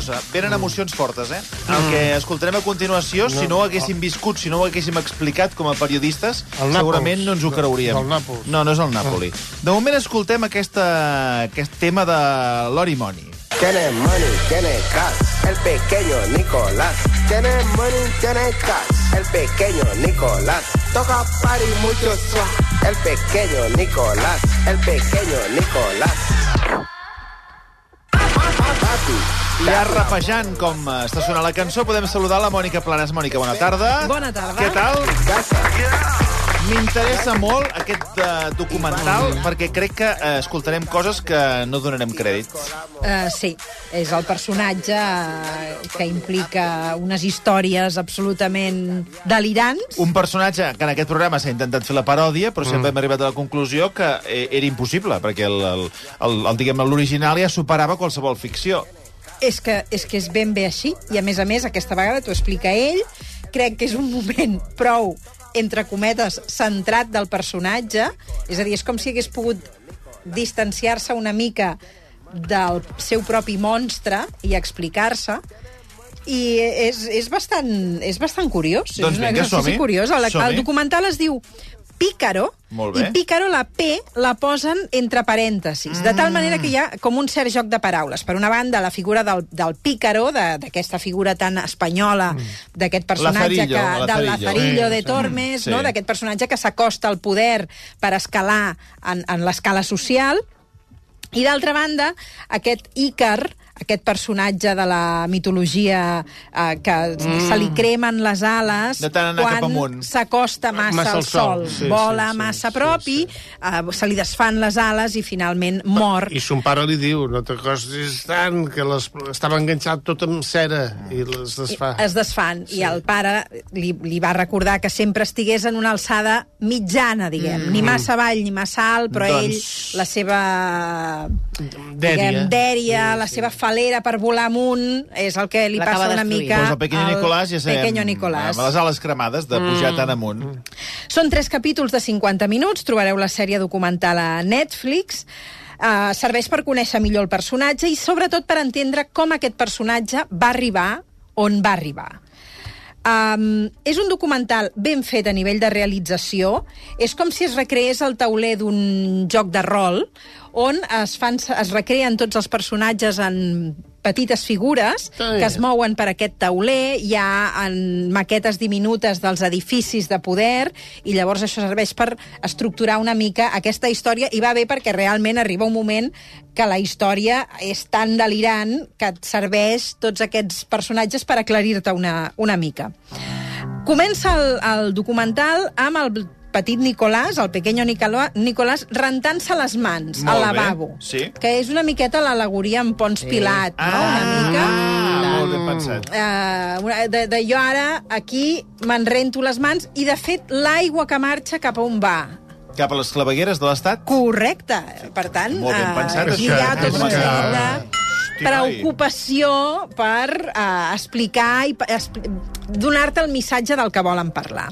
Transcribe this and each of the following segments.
Cosa, venen emocions fortes, eh? El que escoltarem a continuació, si no ho haguéssim viscut, si no ho haguéssim explicat com a periodistes, El segurament no ens ho creuríem. El Nàpols. No, no és el Nàpoli. De moment escoltem aquesta, aquest tema de Lori Moni. Tiene money, tiene cash, el pequeño Nicolás. Tiene money, tiene cash, el pequeño Nicolás. Toca party mucho swag, el pequeño Nicolás, el pequeño Nicolás. Papi, Ja rapejant com eh, està sonant la cançó, podem saludar la Mònica Planes. Mònica, bona tarda. Bona tarda. Què tal? M'interessa molt aquest uh, documental perquè crec que uh, escoltarem coses que no donarem crèdit. Uh, sí, és el personatge que implica unes històries absolutament delirants. Un personatge que en aquest programa s'ha intentat fer la paròdia, però Mm. sempre hem arribat a la conclusió que era impossible, perquè el, el, el, el, diguem, l'original ja superava qualsevol ficció. És que, és que és ben bé així, i a més a més, aquesta vegada t'ho explica ell, crec que és un moment prou entre cometes, centrat del personatge, és a dir, és com si hagués pogut distanciar-se una mica del seu propi monstre i explicar-se, i és, és, bastant, és bastant curiós. Doncs és un vinga, exercici. El, Som-hi. el documental es diu Pícaro, i Pícaro, la P, la posen entre parèntesis, de tal manera que hi ha com un cert joc de paraules. Per una banda, la figura del, del Pícaro, de- d'aquesta figura tan espanyola, d'aquest personatge Lazarillo, que, del Lazarillo. Lazarillo Sí, de. Tormes, Sí. no? d'aquest personatge que s'acosta al poder per escalar en, en l'escala social, i d'altra banda, aquest Ícar, aquest personatge de la mitologia eh, que mm. se li cremen les ales quan s'acosta massa, Massa al sol. sol, Sí, vola sí, sí, massa sí, prop i sí. eh, se li desfan les ales i finalment mor. I son pare li diu, no t'acostis tant, que les, estava enganxat tot amb cera i les desfà. es desfan sí. i el pare li, li va recordar que sempre estigués en una alçada mitjana, diguem, mm. ni massa avall ni massa alt, però Doncs- ell, la seva Dèria. diguem, dèria, la seva falera per volar amunt, és el que li passa una destruint. mica Doncs el Pequeño al Nicolàs ja sabem, Pequeño Nicolàs. amb les ales cremades de pujar tan amunt. Són tres capítols de 50 minuts, trobareu la sèrie documental a Netflix. Uh, serveix per conèixer millor el personatge i sobretot per entendre com aquest personatge va arribar on va arribar. Um, és un documental ben fet a nivell de realització. És com si es recreés el tauler d'un joc de rol on es, fan, es recreen tots els personatges en petites figures Ah, que es mouen per aquest tauler, hi ha en maquetes diminutes dels edificis de poder, i llavors això serveix per estructurar una mica aquesta història, i va bé perquè realment arriba un moment que la història és tan delirant que et serveix tots aquests personatges per aclarir-te una, una mica. Comença el, el documental amb el petit Nicolàs, el pequeño Nicolà- Nicolàs, rentant-se les mans Molt al bé, lavabo. sí. Que és una miqueta l'alegoria amb Pons Pilat, no? Una mica. Ah, molt ben pensat. Uh, de, de jo ara aquí me'n rento les mans i de fet l'aigua que marxa cap a on va Cap a les clavegueres de l'Estat? correcte per tant Molt ben pensat, aquí hi ha tot un seguit de preocupació per uh, explicar i expli donar-te el missatge del que volen parlar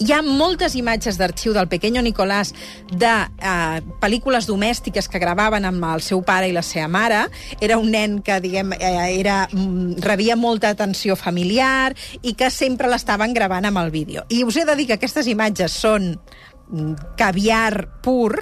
hi ha moltes imatges d'arxiu del Pequeño Nicolàs de eh, pel·lícules domèstiques que gravaven amb el seu pare i la seva mare. Era un nen que, diguem, eh, era, mm, rebia molta atenció familiar i que sempre l'estaven gravant amb el vídeo. I us he de dir que aquestes imatges són mm, caviar pur,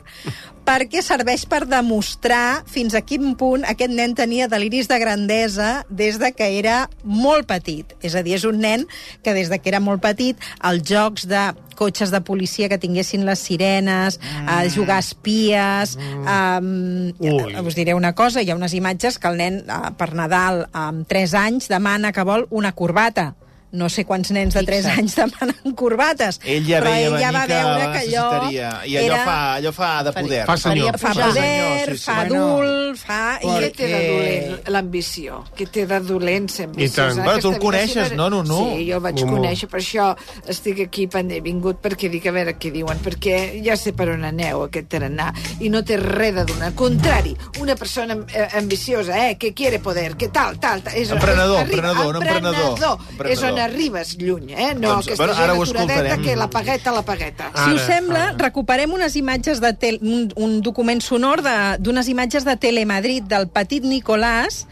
perquè serveix per demostrar fins a quin punt aquest nen tenia deliris de grandesa des de que era molt petit. És a dir, és un nen que des de que era molt petit els jocs de cotxes de policia que tinguessin les sirenes, mm. a jugar a espies... Mm. Um, us diré una cosa, hi ha unes imatges que el nen, eh, per Nadal, amb 3 anys, demana que vol una corbata no sé quants nens de 3 anys demanen corbates. Ell ja però veia ell ja va que veure que allò necessitaria. I allò, era... fa, allò fa de poder. Fa senyor. Fa Fa poder, senyor, sí, sí. fa Bueno. adult, fa... Què té de i- dolent l'ambició? Què té de dolent ser ambiciós? tant. En Bueno, tu el coneixes, no, no, no? Sí, jo el vaig molt. conèixer, per això estic aquí pendent. He vingut perquè dic a veure què diuen, perquè ja sé per on aneu aquest tarannà i no té res de donar. Al contrari, una persona eh, ambiciosa, eh, que quiere poder, que tal, tal, tal. És, Emprenedor, emprenedor, un emprenedor. emprenedor. És on arribes lluny, eh? No Doncs, aquesta bueno, ara ho gent aturadeta escoltarem. que la pagueta, la pagueta. Si us Ara, sembla, ara. recuperem unes imatges de tel un, un document sonor de- d'unes imatges de Telemadrid del petit Nicolàs,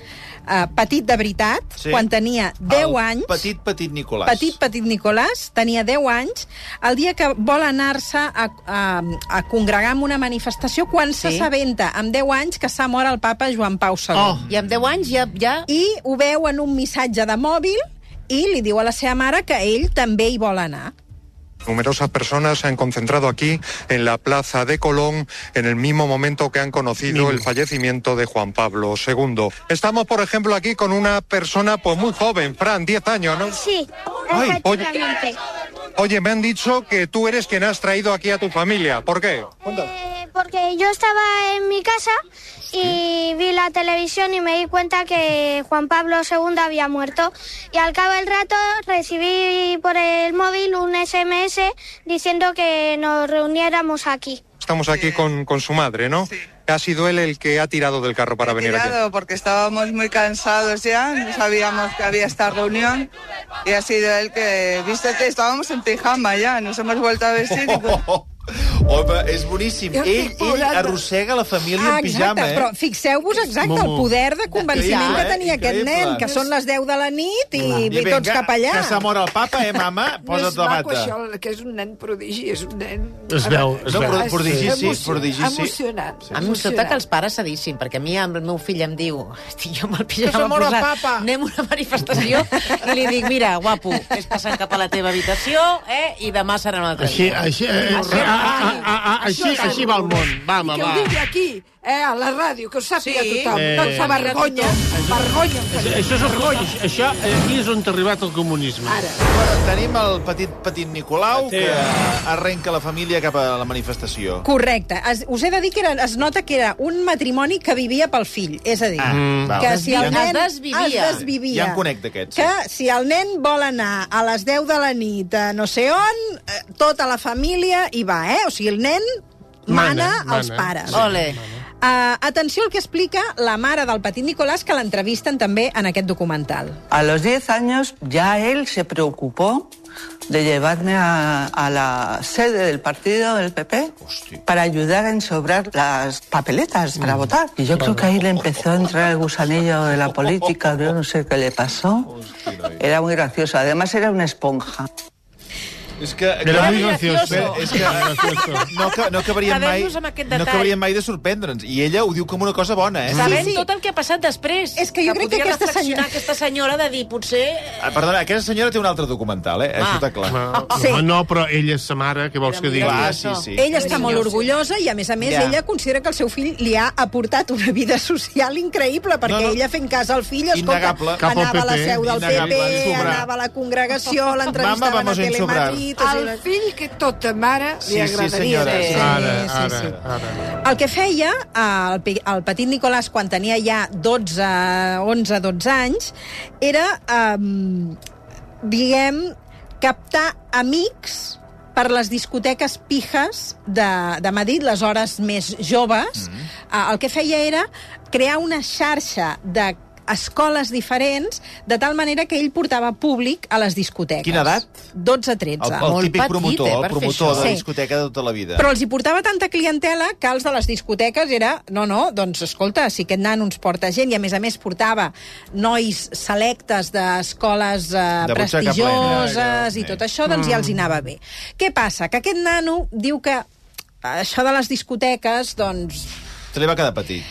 eh, petit de veritat, Sí. quan tenia 10 El anys. Petit, petit Nicolàs. Petit, petit Nicolàs, tenia 10 anys, el dia que vol anar-se a, a, a congregar en una manifestació quan Sí. s'assabenta, amb 10 anys, que s'ha mort el papa Joan Pau II. Oh. I amb 10 anys ja... ja... I ho veu en un missatge de mòbil i li diu a la seva mare que ell també hi vol anar. Numerosas personas se han concentrado aquí en la plaza de Colón en el mismo momento que han conocido el fallecimiento de Juan Pablo II. Estamos, por ejemplo, aquí con una persona pues muy joven, Fran, 10 años, ¿no? Sí, Ay, efectivamente. Oye, me han dicho que tú eres quien has traído aquí a tu familia. ¿Por qué? Eh, porque yo estaba en mi casa y vi la televisión y me di cuenta que Juan Pablo II había muerto. Y al cabo del rato recibí por el móvil un SMS diciendo que nos reuniéramos aquí. Estamos aquí con, con su madre, ¿no? Ha sido él el que ha tirado del carro para venir aquí. tirado porque estábamos muy cansados ya, no sabíamos que había esta reunión y ha sido él que, viste que estábamos en pijama ya, nos hemos vuelto a vestir Home, és boníssim. Ell, ell arrossega la família Ah, en exacte, pijama, eh? però fixeu-vos exacte el poder de convenciment Increïble, que tenia eh? aquest Increïble. nen, que són les 10 de la nit i, i, vinga, tots cap allà. Que s'ha mort el papa, eh, mama? No és Posa't la maco, bata. això, que és un nen prodigi, és un nen... Es veu, es No, veu. però prodigi sí, prodigi sí. Emocionant. A mi em sobta que els pares cedissin, perquè a mi el meu fill em diu estic jo amb el pijama mor el posat, papa." anem a una manifestació, i li dic, mira, guapo, vés passant cap a la teva habitació, eh, i demà serà un altre Així, dia. així, eh, ah, ah, ah, ah, així, així va el món. Va, home, I que ho va. digui aquí, eh, a la ràdio, que ho sàpiga Sí. tothom. Eh. Et fa vergonya. Vergonya. Això, és el, això eh, aquí és on ha arribat el comunisme. Ara. Bueno, tenim el petit petit Nicolau que arrenca la família cap a la manifestació. Correcte. Es, us he de dir que era, es nota que era un matrimoni que vivia pel fill. És a dir, Ah, val. que si el Es nen... desvivia. Es desvivia. Ja en conec d'aquests, Que si el nen vol anar a les 10 de la nit a no sé on, eh, tota la família hi va, eh? O sigui, el nen mana, Mana, als mana. pares. Ole. Uh, atenció al que explica la mare del petit Nicolàs, que l'entrevisten també en aquest documental. A los 10 años ya él se preocupó de llevarme a, a la sede del partido del PP para ayudar a ensobrar las papeletas para votar. Y yo creo que ahí le empezó a entrar el gusanillo de la política, yo no sé qué le pasó. Era muy gracioso, además era una esponja. És que... Era muy gracioso. És que no, ca- no acabaríem mai, no acabaríem mai de sorprendre'ns. I ella ho diu com una cosa bona, eh? Sabent sí. tot el que ha passat després. És que jo crec que aquesta senyora- aquesta senyora de dir, potser... Ah, perdona, aquesta senyora té un altre documental, eh? Això està clar. No, Sí. no, però ella és sa mare, què vols que digui? Clar, sí, sí. Ella està molt orgullosa i, a més a més, Ja. ella considera que el seu fill li ha aportat una vida social increïble, perquè No, no. ella fent cas al fill, escolta, anava a la seu del PP, anava a la congregació, l'entrevistaven a vamos o sigui, Al fill que tota mare li Sí, sí, agradaria sí. ser. Ara, sí, ara, sí. ara. El que feia el, el petit Nicolàs quan tenia ja 12, 11, 12 anys era, eh, diguem, captar amics per les discoteques pijes de, de Madrid, les hores més joves. Mm -hmm. el que feia era crear una xarxa de escoles diferents, de tal manera que ell portava públic a les discoteques. Quina edat? 12-13. El, el Molt típic petit, promotor, eh, el promotor això. de la Sí. discoteca de tota la vida. Però els hi portava tanta clientela que els de les discoteques era... No, no, doncs escolta, si aquest nano ens porta gent i a més a més portava nois selectes d'escoles eh, De prestigioses plena. i tot això, doncs ja els hi anava bé. Què passa? Que aquest nano diu que això de les discoteques, doncs, Se li va quedar petit.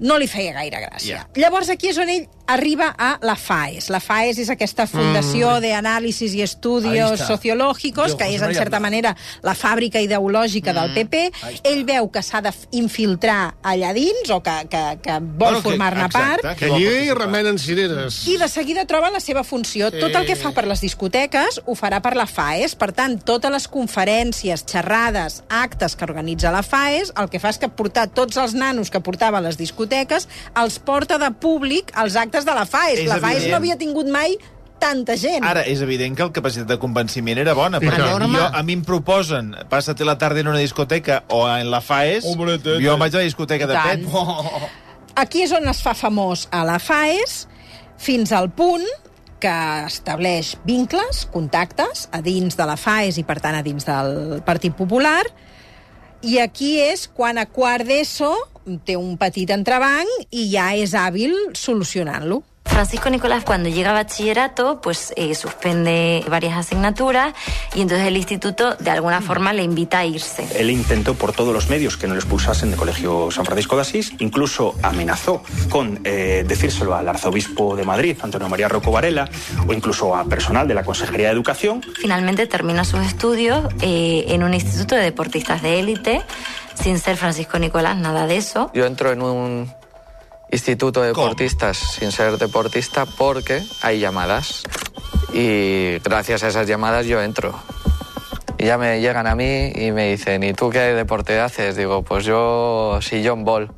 No li feia gaire gràcia. Ja. Llavors aquí és on ell arriba a la FAES. La FAES és aquesta Fundació Mm. de Análisis y Ahí Estudios está. Sociológicos, Yo, que és, en certa manera, la fàbrica ideològica Mm. del PP. Ell veu que s'ha d'infiltrar allà dins, o que, que, que vol Bueno, que- formar-ne part, Que allí hi remenen cireres. i de seguida troba la seva funció. Tot el que fa per les discoteques ho farà per la FAES. Per tant, totes les conferències, xerrades, actes que organitza la FAES, el que fa és que portar tots els nanos que portava a les discoteques els porta de públic als actes de la FAES. És la FAES evident. no havia tingut mai tanta gent. Ara, és evident que la capacitat de convenciment era bona, perquè Enorme. jo, a mi em proposen passa-te la tarda en una discoteca o en la FAES, jo vaig a la discoteca de tant. Pet. Aquí és on es fa famós a la FAES, fins al punt que estableix vincles, contactes, a dins de la FAES i, per tant, a dins del Partit Popular, i aquí és quan a quart d'ESO té un petit entrebanc i ja és hàbil solucionant-lo. Francisco Nicolás cuando llega a bachillerato pues eh, suspende varias asignaturas y entonces el instituto de alguna forma le invita a irse. Él intentó por todos los medios que no lo expulsasen del Colegio San Francisco de Asís, incluso amenazó con eh, decírselo al arzobispo de Madrid, Antonio María Rocco Varela, o incluso a personal de la Consejería de Educación. Finalmente termina sus estudios eh, en un instituto de deportistas de élite, sin ser Francisco Nicolás, nada de eso. Yo entro en un instituto de deportistas sin ser deportista porque hay llamadas. Y gracias a esas llamadas yo entro. Y ya me llegan a mí y me dicen, ¿y tú qué deporte haces? Digo, pues yo sillón ball.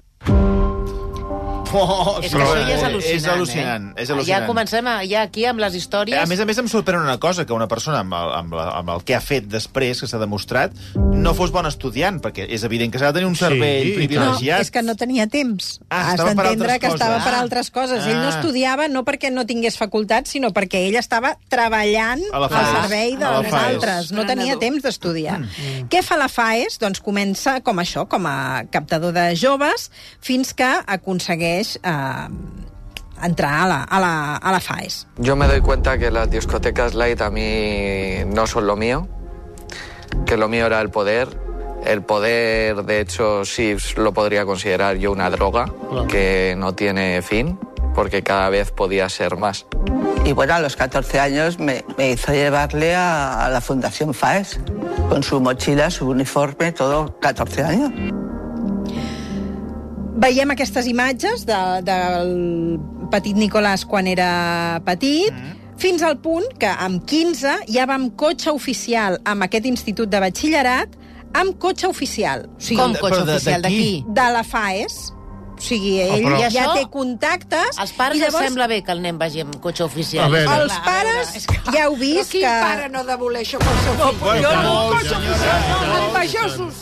Oh, És que això ja és al·lucinant, És al·lucinant, eh? és al·lucinant. Ja comencem a, ja aquí amb les històries... A més a més, em sorprèn una cosa, que una persona amb el, amb, la, amb el que ha fet després, que s'ha demostrat, no fos bon estudiant, perquè és evident que s'ha de tenir un cervell No, privilegiat. és que no tenia temps. Ah, Has estava per d'entendre altres que coses. estava per Ah. altres coses. Ell no Ah. estudiava no perquè no tingués facultat, sinó perquè ell estava treballant A la al servei dels altres. No tenia temps d'estudiar. Mm. Què fa la FAES? Doncs comença com això, com a captador de joves, fins que aconsegueix eh, entrar a la, a, la, a la FAES. Yo me doy cuenta que las discotecas light a mí no son lo mío, que lo mío era el poder. El poder, de hecho, sí lo podría considerar yo una droga que no tiene fin, porque cada vez podía ser más. Y bueno, a los 14 años me, me hizo llevarle a, a la Fundación FAES, con su mochila, su uniforme, todo 14 años. Veiem aquestes imatges de, del petit Nicolàs quan era petit, fins al punt que amb 15 ja va amb cotxe oficial amb aquest institut de batxillerat, amb cotxe oficial. O sigui, Com cotxe de- oficial? de qui? De la FAES. O sigui, ell però- ja això- té contactes... Als pares i llavors... sembla bé que el nen vagi amb cotxe oficial. A veure. Els pares ja heu vist Però quin que... pare no ha de voler això pel seu fill? Bueno, jo no, molt, cotxe oficial, no, amb pagesos.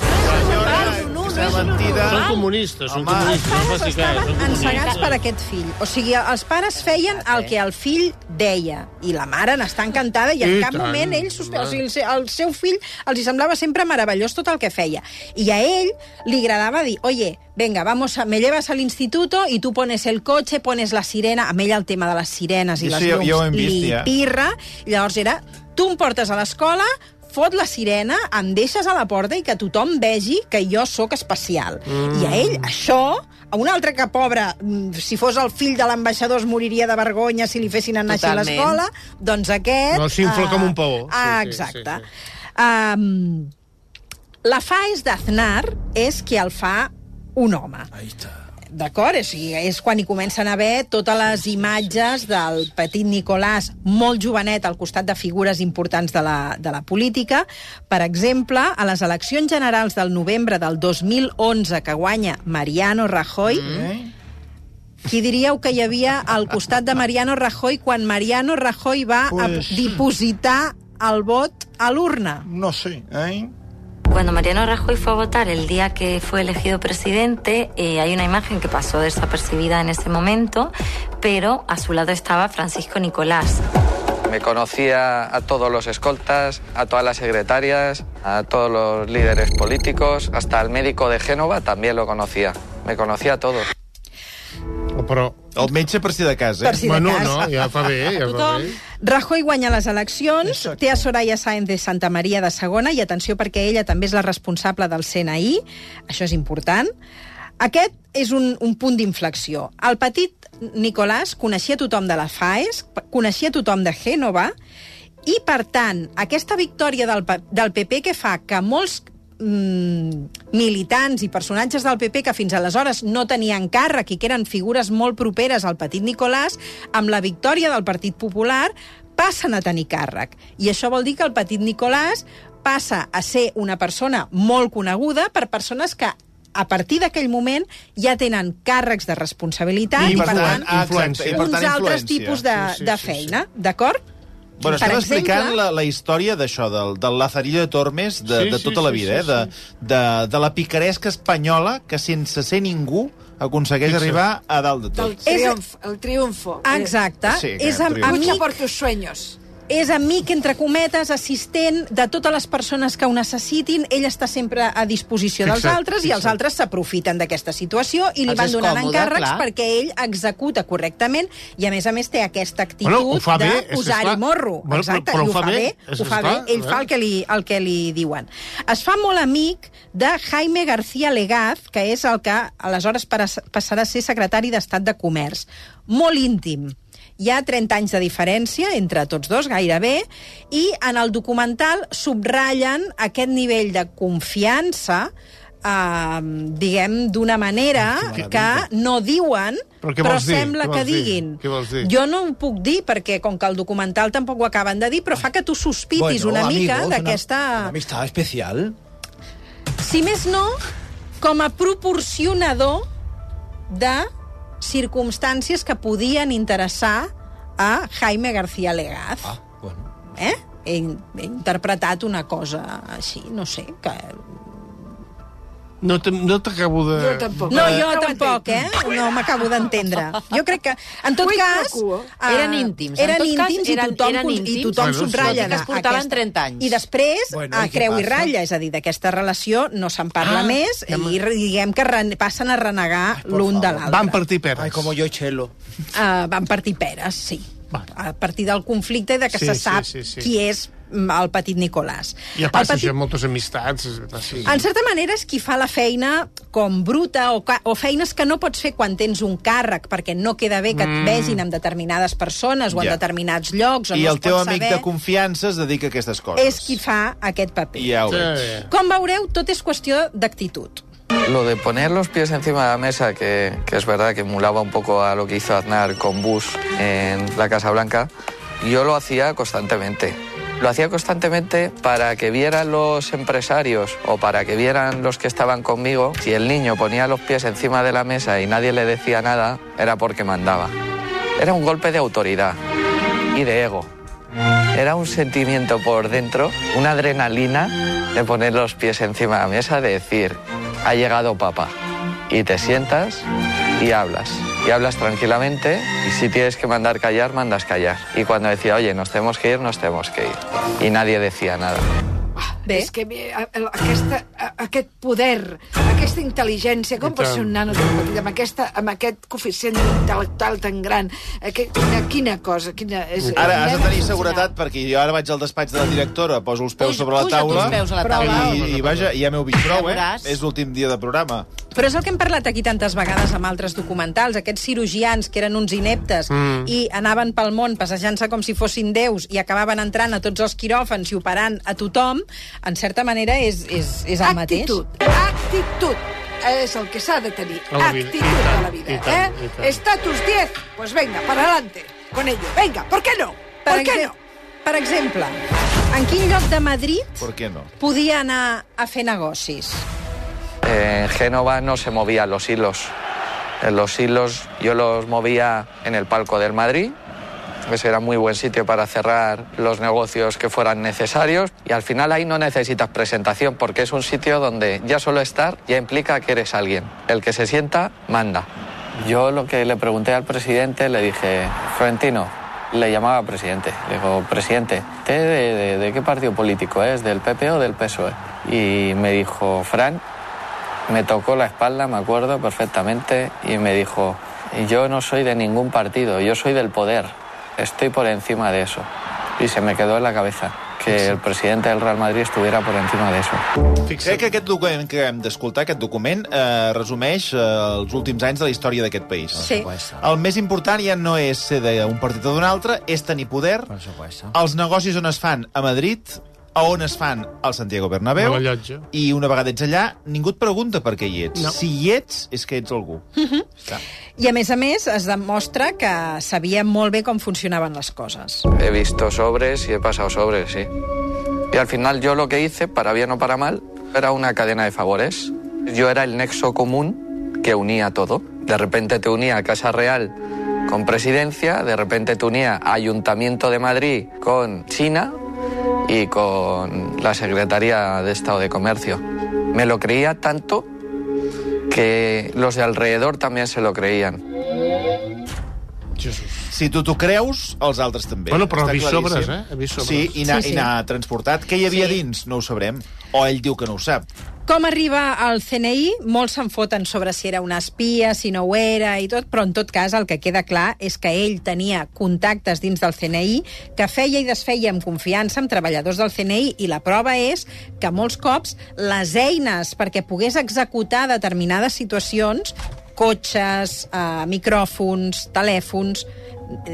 mentida. Són comunistes, són comunistes, no Els cas. estaven comunistes. per aquest fill. O sigui, els pares feien el que el fill deia. I la mare n'està encantada i en I cap tant. moment ell... sos- O sigui, el seu- el seu fill els hi semblava sempre meravellós tot el que feia. I a ell li agradava dir, oye, venga, vamos a, me llevas al instituto y tú pones el coche, pones la sirena... A ell el tema de les sirenes i I les llums hem vist, li ja. pirra. I llavors era, tu em portes a l'escola, fot la sirena, em deixes a la porta i que tothom vegi que jo sóc especial. Mm. I a ell, això, a un altre que, pobre, mm, si fos el fill de l'ambaixador es moriria de vergonya si li fessin anar així a l'escola, doncs aquest... No, s'infla ah, com un paó. Ah, Sí, sí, exacte. Um, la FAES d'Aznar és qui el fa un home. D'acord? O sigui, és quan hi comencen a haver totes les imatges del petit Nicolàs molt jovenet al costat de figures importants de la, de la política. Per exemple, a les eleccions generals del novembre del 2011 que guanya Mariano Rajoy, mm. qui diríeu que hi havia al costat de Mariano Rajoy quan Mariano Rajoy va Pues- a dipositar el vot a l'urna? No sé, ¿eh? Cuando Mariano Rajoy fue a votar el día que fue elegido presidente, eh, hay una imagen que pasó desapercibida en ese momento, pero a su lado estaba Francisco Nicolás. Me conocía a todos los escoltas, a todas las secretarias, a todos los líderes políticos, hasta el médico de Génova también lo conocía. Me conocía a todos. Però... El metge per si de cas, eh? Per si de bueno, cas. no, ja fa bé, ja fa bé. Rajoy guanya les eleccions, té a Soraya Sáenz de Santa Maria de segona, i atenció perquè ella també és la responsable del CNI, això és important. Aquest és un, un punt d'inflexió. El petit Nicolàs coneixia tothom de la FAES, coneixia tothom de Gènova, i, per tant, aquesta victòria del, del PP que fa que molts mm, militants i personatges del PP que fins aleshores no tenien càrrec i que eren figures molt properes al petit Nicolàs, amb la victòria del Partit Popular passen a tenir càrrec. I això vol dir que el petit Nicolàs passa a ser una persona molt coneguda per persones que a partir d'aquell moment ja tenen càrrecs de responsabilitat I, i, per tant, tant, ah, exacte, i per uns tant, altres influència. tipus de, Sí, sí, de sí, feina, d'acord? Bueno, Per estem exemple- explicant la, la història d'això, del, del Lazarillo de Tormes, de, Sí, de sí, tota la sí, vida, sí, eh? De, de, de la picaresca espanyola que sense ser ningú aconsegueix Fixa't. arribar a dalt de tot. triomf, el triomfo. Exacte. Sí, és am, triomf. Lucha amic, por tus sueños. És amic, entre cometes, assistent de totes les persones que ho necessitin. Ell està sempre a disposició dels Fixa't, altres i els altres s'aprofiten d'aquesta situació i li Els van donant còmode, encàrrecs clar. perquè ell executa correctament i, a més a més, té aquesta actitud Bueno, bé, de posar-hi morro. Bueno, però- Exacte, però i ho fa bé. és Ho fa bé. Ell fa el que, li, el que li diuen. Es fa molt amic de Jaime García Legaz, que és el que aleshores pas- passarà a ser secretari d'Estat de Comerç. Molt íntim. Hi ha 30 anys de diferència entre tots dos, gairebé, i en el documental subratllen aquest nivell de confiança eh, diguem, d'una manera que no diuen, Però què però dir? sembla Què que dir? diguin. Què vols dir? Jo no ho puc dir, perquè com que el documental tampoc ho acaben de dir, però fa que tu sospitis una mica d'aquesta... Una, una amistad especial. Si més no, com a proporcionador de circumstàncies que podien interessar a Jaime García Legaz. Ah, bueno. Eh? He, he interpretat una cosa així, no sé, que... No te- no t'acabo de... Jo tampoc. No, Eh, jo no tampoc, eh? No m'acabo d'entendre. Jo crec que, en tot pro cas... eh, Eren íntims. En Eren íntims i eren- tothom, eren con- i íntims. tothom Bueno, subratlla i que es portaven 30 anys. I després, Bueno, a i creu i passa? ratlla, és a dir, d'aquesta relació no se'n parla Ah, més ja i diguem que ren- passen a renegar l'un de l'altre. Van partir peres. Ay, como yo y Chelo. Uh, van partir peres, sí. Va. A partir del conflicte i de que Sí, se sí, sap sí, sí. qui és el petit Nicolàs. Ja passa el això amb moltes amistats. Sí. en certa manera és qui fa la feina com bruta o, ca- o feines que no pots fer quan tens un càrrec perquè no queda bé que et Mm. vegin amb determinades persones o en Ja. determinats llocs o I no el teu amic saber, de confiança es dedica a aquestes coses. és qui fa aquest paper. Ja ho Sí. Com veureu, tot és qüestió d'actitud. Lo de poner los pies encima de la mesa, que, que es verdad que emulaba un poco a lo que hizo Aznar con Bush en la Casa Blanca, yo lo hacía constantemente. Lo hacía constantemente para que vieran los empresarios o para que vieran los que estaban conmigo, si el niño ponía los pies encima de la mesa y nadie le decía nada, era porque mandaba. Era un golpe de autoridad y de ego. Era un sentimiento por dentro, una adrenalina de poner los pies encima de la mesa, de decir, ha llegado papá. Y te sientas y hablas. Y hablas tranquilamente y si tienes que mandar callar, mandas callar. Y cuando decía, oye, nos tenemos que ir, nos tenemos que ir. Y nadie decía nada. Bé. És que a- aquesta, a- aquest poder, aquesta intel·ligència, com I pot ser un nano tan petit, amb, aquesta, amb aquest coeficient intel·lectual tan gran, aquest, quina, quina cosa, quina... És, Ara has de tenir seguretat perquè jo ara vaig al despatx de la directora, poso els peus Puja- sobre la taula peus a la taula. i, i vaja, ja m'heu vist prou, eh? És l'últim dia de programa. Però és el que hem parlat aquí tantes vegades amb altres documentals, aquests cirurgians que eren uns ineptes mm. i anaven pel món passejant-se com si fossin déus i acabaven entrant a tots els quiròfans i operant a tothom, en certa manera és, és, és el mateix. Actitud, actitud. És el que s'ha de tenir, vida. actitud tant, a la vida. i tant, eh? tant. Estatus 10, pues venga, para adelante con ello. Venga, ¿por qué no? Per, ¿Por qué no? per exemple, en quin lloc de Madrid Per què no? podia anar a fer negocis? En Génova no se movían los hilos. En los hilos yo los movía en el palco del Madrid. Ese era muy buen sitio para cerrar los negocios que fueran necesarios. Y al final ahí no necesitas presentación porque es un sitio donde ya solo estar ya implica que eres alguien. El que se sienta, manda. Yo lo que le pregunté al presidente, le dije, Florentino, le llamaba presidente. Le digo, presidente, ¿usted de, de- de qué partido político es? ¿Del PP o del PSOE? E?". Y me dijo, Fran, me tocó la espalda, me acuerdo perfectamente, y me dijo, yo no soy de ningún partido, yo soy del poder, estoy por encima de eso. y se me quedó en la cabeza que el presidente del Real Madrid estuviera por encima de eso. Crec que aquest document que hem d'escoltar, aquest document, eh, resumeix eh, els últims anys de la història d'aquest país. Sí. El més important ja no és ser d'un partit o d'un altre, és tenir poder. Els negocis on es fan a Madrid, a on es fan al Santiago Bernabéu, A la llotja. i una vegada ets allà, ningú et pregunta per què hi ets. No. Si hi ets, és que ets algú. Clar. I a més a més es demostra que sabia molt bé com funcionaven les coses. He visto sobres y he pasado sobres, sí. Y al final yo lo que hice, para bien o para mal, era una cadena de favores. Yo era el nexo común que unía todo. De repente te unía Casa Real con presidencia, de repente te unía Ayuntamiento de Madrid con China y con la Secretaría de Estado de Comercio. Me lo creía tanto que los de alrededor también se lo creían. Si tu t'ho creus, els altres també. Bueno, però Està ha vist claríssim. sobres, eh? Ha vist sobres. Sí, i n'ha Sí, sí. transportat. Què hi havia sí. dins? No ho sabrem. O ell diu que no ho sap. Com arriba al CNI, molts se'n foten sobre si era un espia, si no ho era i tot, però en tot cas el que queda clar és que ell tenia contactes dins del CNI, que feia i desfeia amb confiança amb treballadors del CNI i la prova és que molts cops les eines perquè pogués executar determinades situacions cotxes, eh, micròfons, telèfons,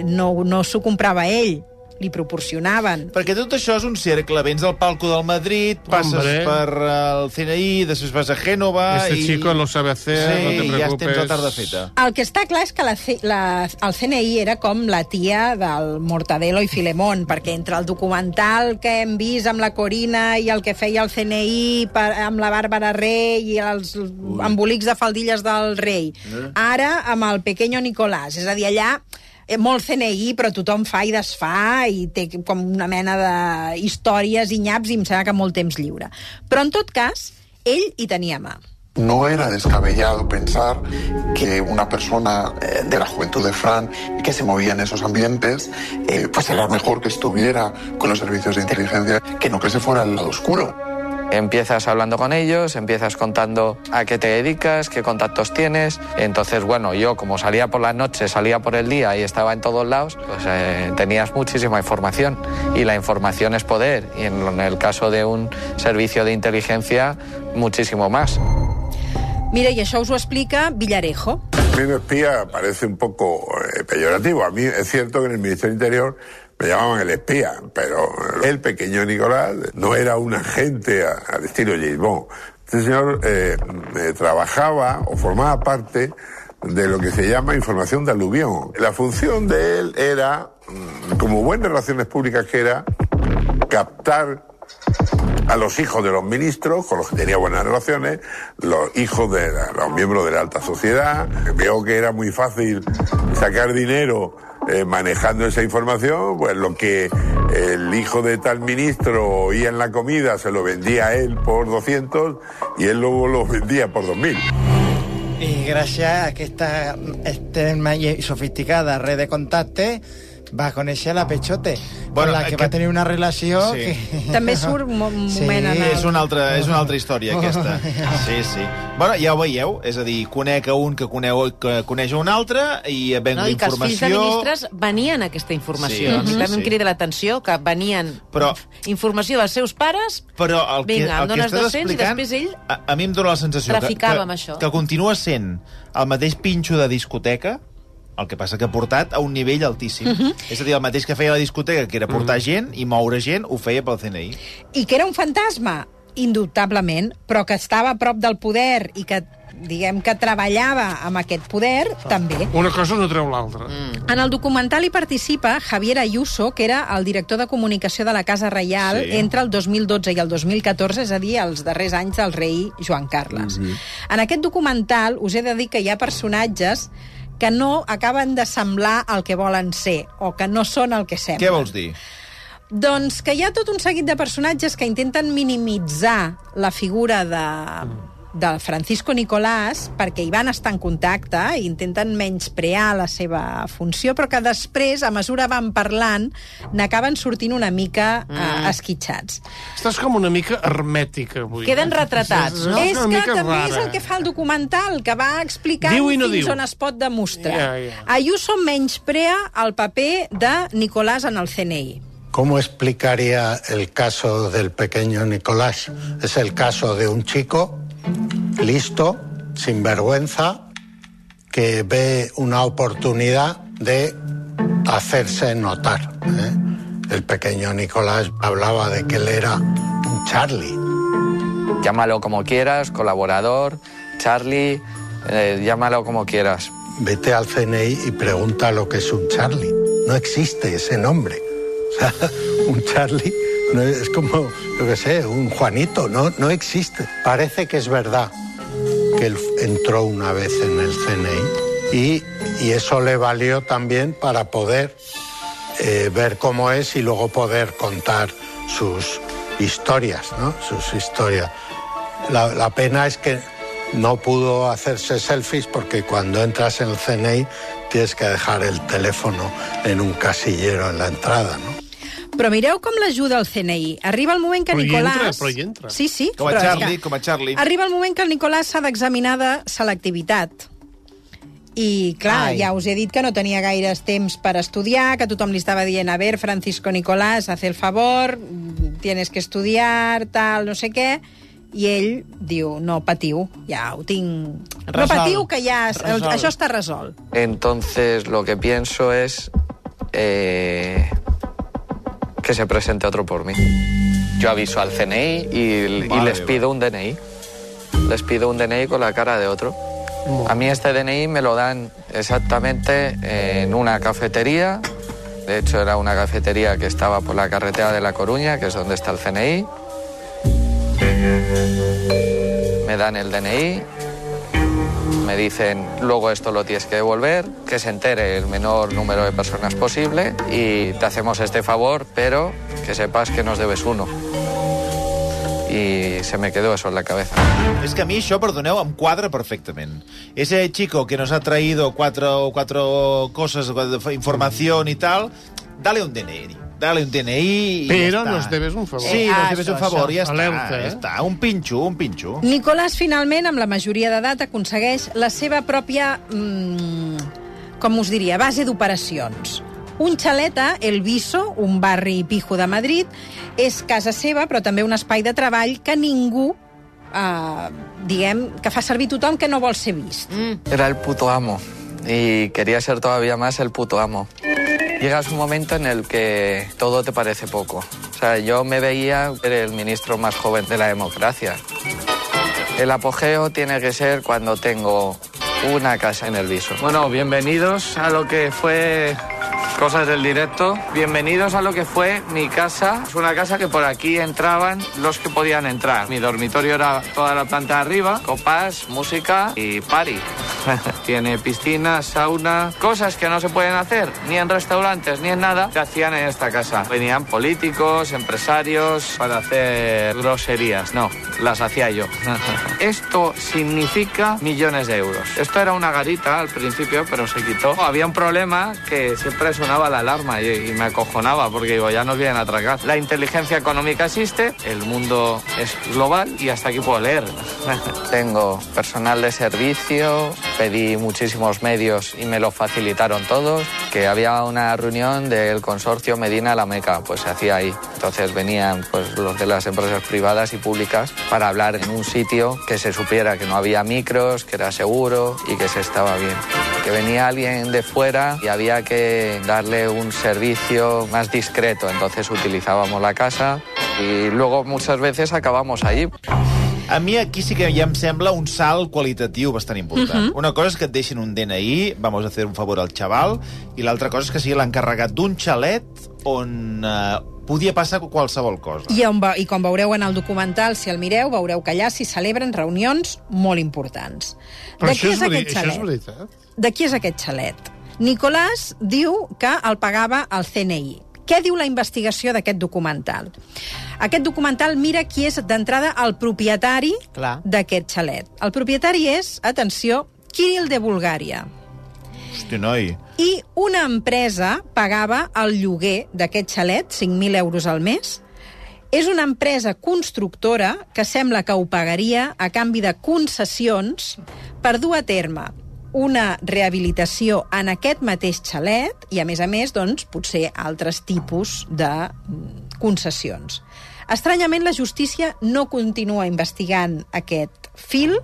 no, no s'ho comprava ell, li proporcionaven. Perquè tot això és un cercle. Vens del palco del Madrid, passes Hombre. per eh, el CNI, després vas a Gènova... Este i... chico lo sabe hacer, sí, no te i ja preocupes. tens la tarda feta. El que està clar és que la, la, el CNI era com la tia del Mortadelo i Filemón, perquè entre el documental que hem vist amb la Corina i el que feia el CNI per, amb la Bàrbara Rey i els embolics de faldilles del rei, ara amb el Pequeño Nicolás, és a dir, allà eh, molt CNI, però tothom fa i desfà i té com una mena de històries i nyaps i em sembla que molt temps lliure. Però, en tot cas, ell hi tenia mà. No era descabellado pensar que una persona eh, de la juventud de Fran que se movía en esos ambientes, eh, pues era mejor que estuviera con los servicios de inteligencia que no que se fuera al lado oscuro. Empiezas hablando con ellos, empiezas contando a qué te dedicas, qué contactos tienes. Entonces, bueno, yo como salía por la noche, salía por el día y estaba en todos lados, pues eh, tenías muchísima información. Y la información es poder. Y en, en el caso de un servicio de inteligencia, muchísimo más. Mira, i això us ho explica Villarejo. A mí me espía parece un poco eh, peyorativo. A mí es cierto que en el Ministerio Interior me llamaban el espía, pero el pequeño Nicolás no era un agente al estilo James Bond. Este señor eh, eh, trabajaba o formaba parte de lo que se llama información de aluvión. La función de él era, mm, como buenas relaciones públicas que era, captar a los hijos de los ministros, con los que tenía buenas relaciones, los hijos de los miembros de la alta sociedad. Veo que era muy fácil sacar dinero eh, manejando esa información, pues lo que el hijo de tal ministro oía en la comida se lo vendía a él por 200 y él luego lo vendía por 2.000. I gràcies a aquesta extrema i sofisticada red de contactes va conèixer la Pechote, Bueno, la que aquest- va tenir una relació Sí. que... També surt un mo- un moment en el... És una altra, és una altra història, aquesta. Sí, sí. Bueno, ja ho veieu, és a dir, conec a un que, coneu, que coneix a un altre i venc No, I que els fills de ministres venien a aquesta informació. Sí, Sí, a mi sí, també em sí. crida l'atenció que venien Però- informació dels seus pares Però el que, Vinga, el que estàs 200 i explicant, després ell a, a mi em dóna la sensació que, que, això. que continua sent el mateix pinxo de discoteca, el que passa que ha portat a un nivell altíssim. Mhm. És a dir, el mateix que feia la discoteca, que era portar gent i moure gent, ho feia pel CNI. I que era un fantasma, indubtablement, però que estava a prop del poder i que diguem que treballava amb aquest poder, també. Una cosa no treu l'altra. Mm. En el documental hi participa Javier Ayuso, que era el director de comunicació de la Casa Reial Sí. entre el 2012 i el 2014, és a dir, els darrers anys del rei Joan Carles. Mhm. En aquest documental us he de dir que hi ha personatges que no acaben de semblar el que volen ser, o que no són el que semblen. Què vols dir? Doncs que hi ha tot un seguit de personatges que intenten minimitzar la figura de, de Francisco Nicolás perquè hi van estar en contacte i intenten menysprear la seva funció, però que després, a mesura van parlant, n'acaben sortint una mica mm. eh, esquitxats. Estàs com una mica hermètica avui. Queden eh? retratats. No, és una que també rara. és el que fa el documental, que va no fins diu. on es pot demostrar. Ja, ja. Ayuso menysprea el paper de Nicolás en el CNI. ¿Cómo explicaría el caso del pequeño Nicolás? Es el caso de un chico listo, sin vergüenza, que ve una oportunidad de hacerse notar. ¿eh? El pequeño Nicolás hablaba de que él era un Charlie. Llámalo como quieras, colaborador, Charlie, eh, llámalo como quieras. Vete al CNI y pregunta lo que es un Charlie. No existe ese nombre. O sea, un Charlie es como, yo qué sé, un Juanito, no, no existe. Parece que es verdad que él entró una vez en el CNI y, y eso le valió también para poder eh, ver cómo es y luego poder contar sus historias, ¿no? Sus historias. La, la pena es que no pudo hacerse selfies porque cuando entras en el CNI tienes que dejar el teléfono en un casillero en la entrada, ¿no? Però mireu com l'ajuda el CNI. Arriba el moment que Però hi Nicolàs... entra, però hi entra. Sí, sí. Com a Charlie, que com a Charlie. Arriba el moment que el Nicolàs s'ha d'examinar de selectivitat. I, clar, Ai. ja us he dit que no tenia gaires temps per estudiar, que tothom li estava dient, a ver, Francisco Nicolás, haz el favor, tienes que estudiar, tal, no sé què, i ell diu, no patiu, ja ho tinc... No Resolt. patiu, que ja... El, Resolt. això està resolt. Entonces lo que pienso es eh, que se presente otro por mí. Yo aviso al CNI y, les pido un DNI. Les pido un DNI con la cara de otro. A mí este DNI me lo dan exactamente en una cafetería. De hecho, era una cafetería que estaba por la carretera de La Coruña, que es donde está el CNI. Me dan el DNI, me dicen luego esto lo tienes que devolver, que se entere el menor número de personas posible y te hacemos este favor, pero que sepas que nos debes uno. Y se me quedó eso en la cabeza. És que a mi això, perdoneu, em quadra perfectament. Ese chico que nos ha traído cuatro, cuatro cosas, información y tal, dale un DNI. Dale un DNI Pero está. nos debes un favor. Sí, Ah, nos debes un favor, això. ja està. Alerta, ja eh? està. Un pinxo, un pinxo. Nicolàs, finalment, amb la majoria d'edat, aconsegueix la seva pròpia, mm, com us diria, base d'operacions. Un xalet a El Viso, un barri pijo de Madrid, és casa seva, però també un espai de treball que ningú, eh, diguem, que fa servir tothom que no vol ser vist. Era el puto amo y quería ser todavía más el puto amo. Llegas un momento en el que todo te parece poco. O sea, yo me veía el ministro más joven de la democracia. El apogeo tiene que ser cuando tengo una casa en el viso. Bueno, bienvenidos a lo que fue Cosas del directo. Bienvenidos a lo que fue mi casa. Es una casa que por aquí entraban los que podían entrar. Mi dormitorio era toda la planta de arriba, copas, música y party. Tiene piscina, sauna, cosas que no se pueden hacer ni en restaurantes ni en nada, se hacían en esta casa. Venían políticos, empresarios para hacer groserías. No, las hacía yo. Esto significa millones de euros. Esto era una garita al principio, pero se quitó. Había un problema que siempre sonaba la alarma y, y me acojonaba porque digo, ya nos vienen a atracar. La inteligencia económica existe, el mundo es global y hasta aquí puedo leer. Tengo personal de servicio, pedí muchísimos medios y me lo facilitaron todos, que había una reunión del consorcio Medina La Meca, pues se hacía ahí. Entonces venían pues los de las empresas privadas y públicas para hablar en un sitio que se supiera que no había micros, que era seguro y que se estaba bien. Que venía alguien de fuera y había que darle un servicio más discreto, entonces utilizábamos la casa y luego muchas veces acabamos allí. A mi aquí sí que ja em sembla un salt qualitatiu bastant important. Mhm. Una cosa és que et deixin un DNI, vamos a hacer un favor al xaval, i l'altra cosa és que sigui l'encarregat d'un xalet on eh, podia passar qualsevol cosa. I, on, ve- I com veureu en el documental, si el mireu, veureu que allà s'hi celebren reunions molt importants. Però de això qui és, és veri... aquest això és xalet? veritat. De qui és aquest xalet? Nicolàs diu que el pagava el CNI. Què diu la investigació d'aquest documental? Aquest documental mira qui és d'entrada el propietari d'aquest xalet. El propietari és, atenció, Kirill de Bulgària. Hosti, noi. I una empresa pagava el lloguer d'aquest xalet, 5.000 euros al mes. És una empresa constructora que sembla que ho pagaria a canvi de concessions per dur a terme una rehabilitació en aquest mateix xalet i, a més a més, doncs, potser altres tipus de mm, concessions. Estranyament, la justícia no continua investigant aquest fil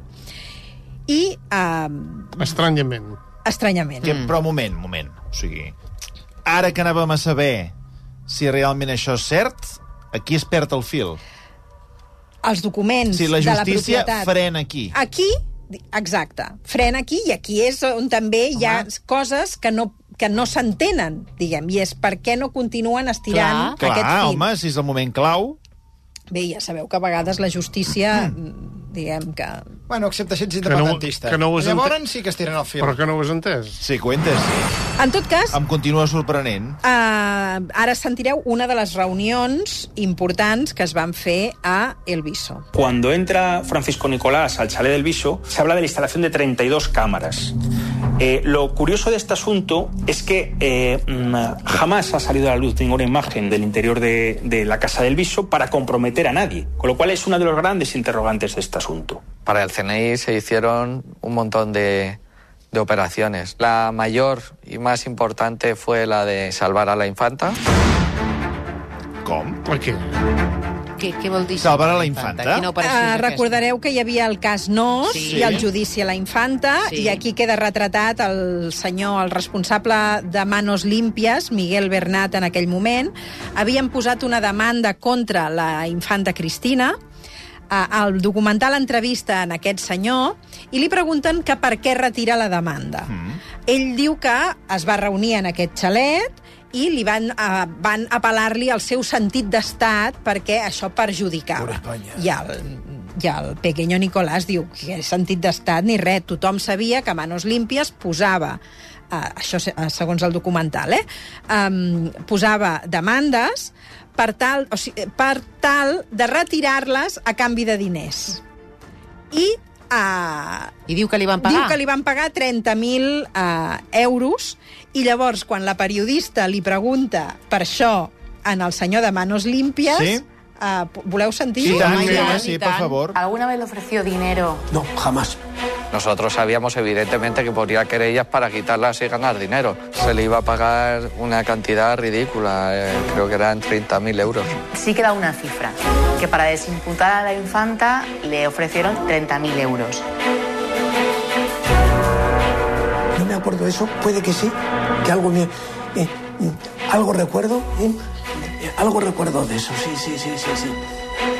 i... Eh, Estranyament. estranyament. Que, però, moment, moment. O sigui, ara que anàvem a saber si realment això és cert, aquí es perd el fil. Els documents Si la de la justícia propietat... frena aquí. Aquí, exacte, frena aquí i aquí és on també hi ha coses que no que no s'entenen, diguem, i és per què no continuen estirant Clar, aquest fil. home, si és el moment clau... Bé, ja sabeu que a vegades la justícia, mm. Diguem que... Bueno, excepte si ets Que no- independentista. que no ho has Llavors ente- sí que estiren el fil. Però que no ho has entès? Sí, cuentes, sí. En tot cas, Em continua sorprenent. Uh, ara sentireu una de les reunions importants que es van fer a El Viso. Cuando entra Francisco Nicolás al chalet del Viso, se habla de la instalación de 32 cámaras. Eh, lo curioso de este asunto es que eh, mm, jamás ha salido a la luz ninguna imagen del interior de, de la casa del Viso para comprometer a nadie, con lo cual es uno de los grandes interrogantes de este asunto. Para el CNI se hicieron un montón de, de operaciones. La mayor y más importante fue la de salvar a la infanta. Com? Per què? Què, què vol dir? Salvar a la infanta? Quina operació Uh, recordareu que hi havia el cas Nos Sí. i el judici a la infanta, Sí. i aquí queda retratat el senyor, el responsable de Manos Límpies, Miguel Bernat, en aquell moment. Havien posat una demanda contra la infanta Cristina, Uh, el documental entrevista en aquest senyor i li pregunten que per què retira la demanda. Mm. Ell diu que es va reunir en aquest xalet i li van, uh, van apel·lar-li el seu sentit d'estat perquè això perjudicava. I el, i el pequeño Nicolás diu que sentit d'estat ni res. Tothom sabia que Manos Límpies posava uh, això eh, segons el documental, eh? Um, posava demandes per tal, o sigui, per tal de retirar-les a canvi de diners. I uh, I diu que li van pagar. Diu que li van pagar 30.000 uh, euros i llavors quan la periodista li pregunta per això en el senyor de Manos Límpies, Sí. uh, voleu sentir? Sí, tant, sí, sí, per tant. favor. ¿Alguna vez le ofreció dinero? No, jamás. Nosotros sabíamos evidentemente que ponía querellas para quitarlas y ganar dinero. Se le iba a pagar una cantidad ridícula, eh, creo que eran 30.000 euros. Sí que da una cifra, que para desimputar a la infanta le ofrecieron 30.000 euros. Eso, puede que sí, que algo me... eh, algo recuerdo, ¿eh? Eh, algo recuerdo de eso, sí, sí, sí, sí, sí.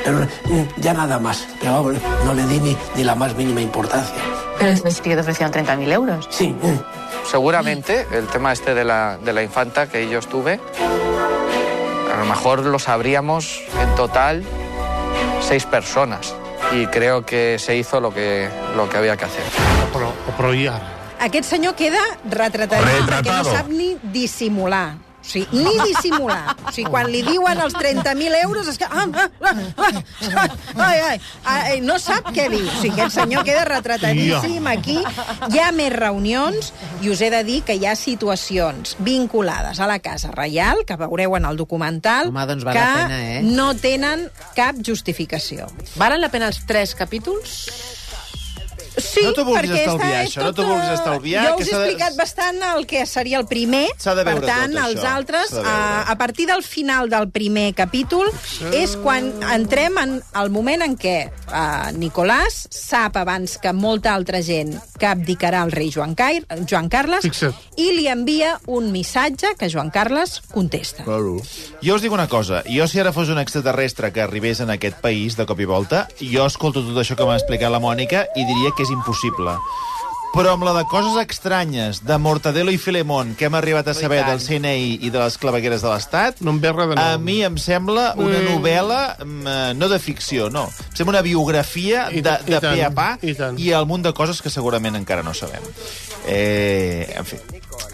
Pero mm, ya nada más, pero vamos, no le di ni, ni la más mínima importancia. Pero sí que te ofrecieron 30.000 euros. Sí, mm. Seguramente el tema este de la, de la infanta que yo estuve, a lo mejor lo sabríamos en total seis personas. Y creo que se hizo lo que, lo que había que hacer. Però i ara? Aquest senyor queda retratadíssim perquè no sap ni dissimular. O sigui, ni dissimular. O sigui, quan li diuen els 30.000 euros és que... Ah, ah, ah, ah, ai, ai, ai, no sap què dir. O sigui, aquest senyor queda retratadíssim aquí. Hi ha més reunions i us he de dir que hi ha situacions vinculades a la Casa Reial, que veureu en el documental, Home, doncs val que la pena, eh? no tenen cap justificació. Valen la pena els tres capítols? Sí, No t'ho vulguis perquè estalviar, això, no t'ho vulguis eh, estalviar, Jo que us he explicat bastant el que seria el primer, S'ha de per veure tant, tot, els això. altres, de veure. a, a partir del final del primer capítol, és quan entrem en el moment en què uh, Nicolàs sap abans que molta altra gent que abdicarà el rei Joan, Cair, Joan Carles Fixa't. i li envia un missatge que Joan Carles contesta. Claro. Jo us dic una cosa, jo si ara fos un extraterrestre que arribés en aquest país de cop i volta, jo escolto tot això que m'ha explicat la Mònica i diria que és impossible. Però amb la de coses estranyes, de Mortadelo i Filemón, que hem arribat a saber del CNI i de les clavegueres de l'Estat, no em ve res de nou. a mi em sembla una Mm. novel·la, mm, eh, no de ficció, no. Em sembla una biografia I de, de i tant, pe a pa i tant. i el munt de coses que segurament encara no sabem. Eh, en fi,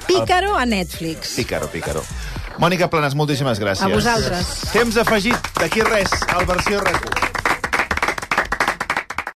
Pícaro a Netflix. Pícaro, pícaro. Mònica Planes, moltíssimes gràcies. A vosaltres. Temps afegit, d'aquí res, al versió RAC1.